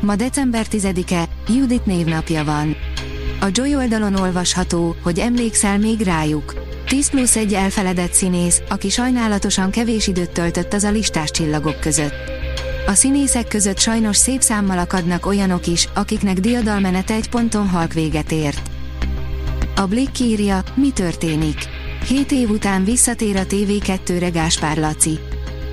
Ma december 10-e, Judit névnapja van. A Joy oldalon olvasható, hogy emlékszel még rájuk. 10 plusz egy elfeledett színész, aki sajnálatosan kevés időt töltött az a listás csillagok között. A színészek között sajnos szép számmal akadnak olyanok is, akiknek diadalmenete egy ponton halk véget ért. A Blick írja, mi történik. 7 év után visszatér a TV2-re Gáspár Laci.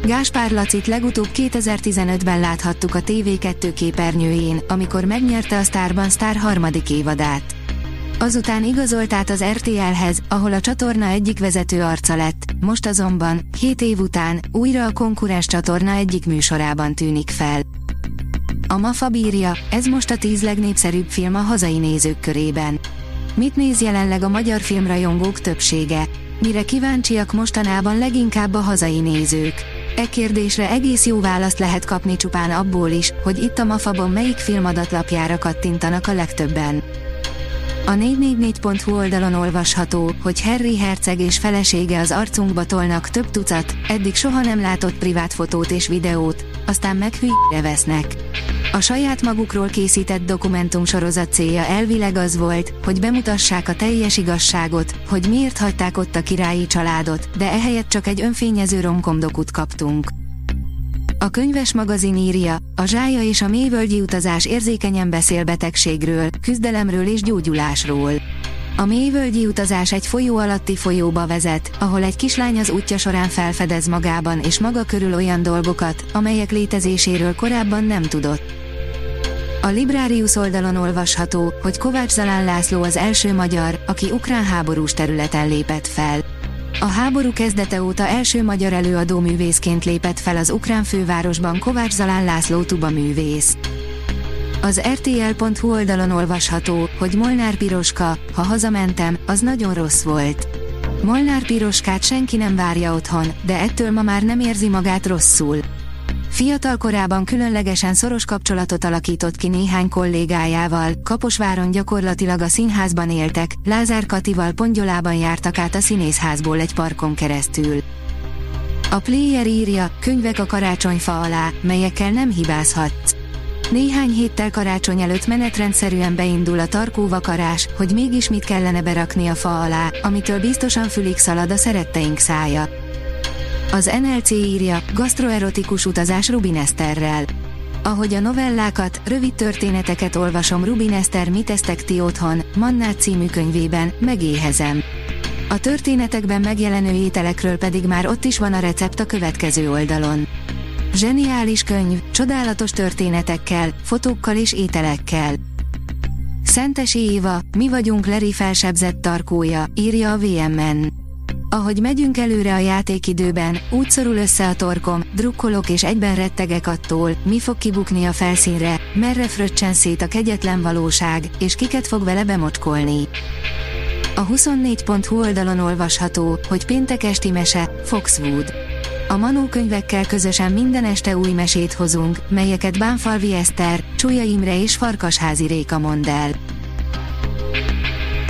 Gáspár Lacit legutóbb 2015-ben láthattuk a TV2 képernyőjén, amikor megnyerte a Starban Star harmadik évadát. Azután igazolt át az RTL-hez, ahol a csatorna egyik vezető arca lett, most azonban, 7 év után, újra a konkurens csatorna egyik műsorában tűnik fel. A Mafa bírja, ez most a 10 legnépszerűbb film a hazai nézők körében. Mit néz jelenleg a magyar filmrajongók többsége? Mire kíváncsiak mostanában leginkább a hazai nézők? E kérdésre egész jó választ lehet kapni csupán abból is, hogy itt a Mafabon melyik filmadatlapjára kattintanak a legtöbben. A 444.hu oldalon olvasható, hogy Harry Herceg és felesége az arcunkba tolnak több tucat, eddig soha nem látott privát fotót és videót, aztán meg vesznek. A saját magukról készített dokumentumsorozat célja elvileg az volt, hogy bemutassák a teljes igazságot, hogy miért hagyták ott a királyi családot, de ehelyett csak egy önfényező romkomdokut kaptunk. A könyves magazin írja, a zsája és a mélyvölgyi utazás érzékenyen beszél betegségről, küzdelemről és gyógyulásról. A mélyvölgyi utazás egy folyó alatti folyóba vezet, ahol egy kislány az útja során felfedez magában és maga körül olyan dolgokat, amelyek létezéséről korábban nem tudott. A Librarius oldalon olvasható, hogy Kovács Zalán László az első magyar, aki ukrán háborús területen lépett fel. A háború kezdete óta első magyar előadó művészként lépett fel az ukrán fővárosban Kovács Zalán László tuba művész. Az RTL.hu oldalon olvasható, hogy Molnár Piroska, ha hazamentem, az nagyon rossz volt. Molnár Piroskát senki nem várja otthon, de ettől ma már nem érzi magát rosszul. Fiatal korában különlegesen szoros kapcsolatot alakított ki néhány kollégájával, Kaposváron gyakorlatilag a színházban éltek, Lázár Katival pongyolában jártak át a színészházból egy parkon keresztül. A player írja, könyvek a karácsonyfa alá, melyekkel nem hibázhatsz. Néhány héttel karácsony előtt menetrendszerűen beindul a tarkó vakarás, hogy mégis mit kellene berakni a fa alá, amitől biztosan fülig szalad a szeretteink szája. Az NLC írja, gastroerotikus utazás Rubin Eszterrel. Ahogy a novellákat, rövid történeteket olvasom Rubin Eszter Mit esztek ti otthon, Mannát című könyvében, megéhezem. A történetekben megjelenő ételekről pedig már ott is van a recept a következő oldalon. Zseniális könyv, csodálatos történetekkel, fotókkal és ételekkel. Szentesi Éva, mi vagyunk Leri felsebzett tarkója, írja a VMN. Ahogy megyünk előre a játékidőben, úgy szorul össze a torkom, drukkolok és egyben rettegek attól, mi fog kibukni a felszínre, merre fröccsen szét a kegyetlen valóság, és kiket fog vele bemocskolni. A 24.hu oldalon olvasható, hogy péntek esti mese, Foxwood. A Manó könyvekkel közösen minden este új mesét hozunk, melyeket Bánfalvi Eszter, Csúlya Imre és Farkasházi Réka mond el.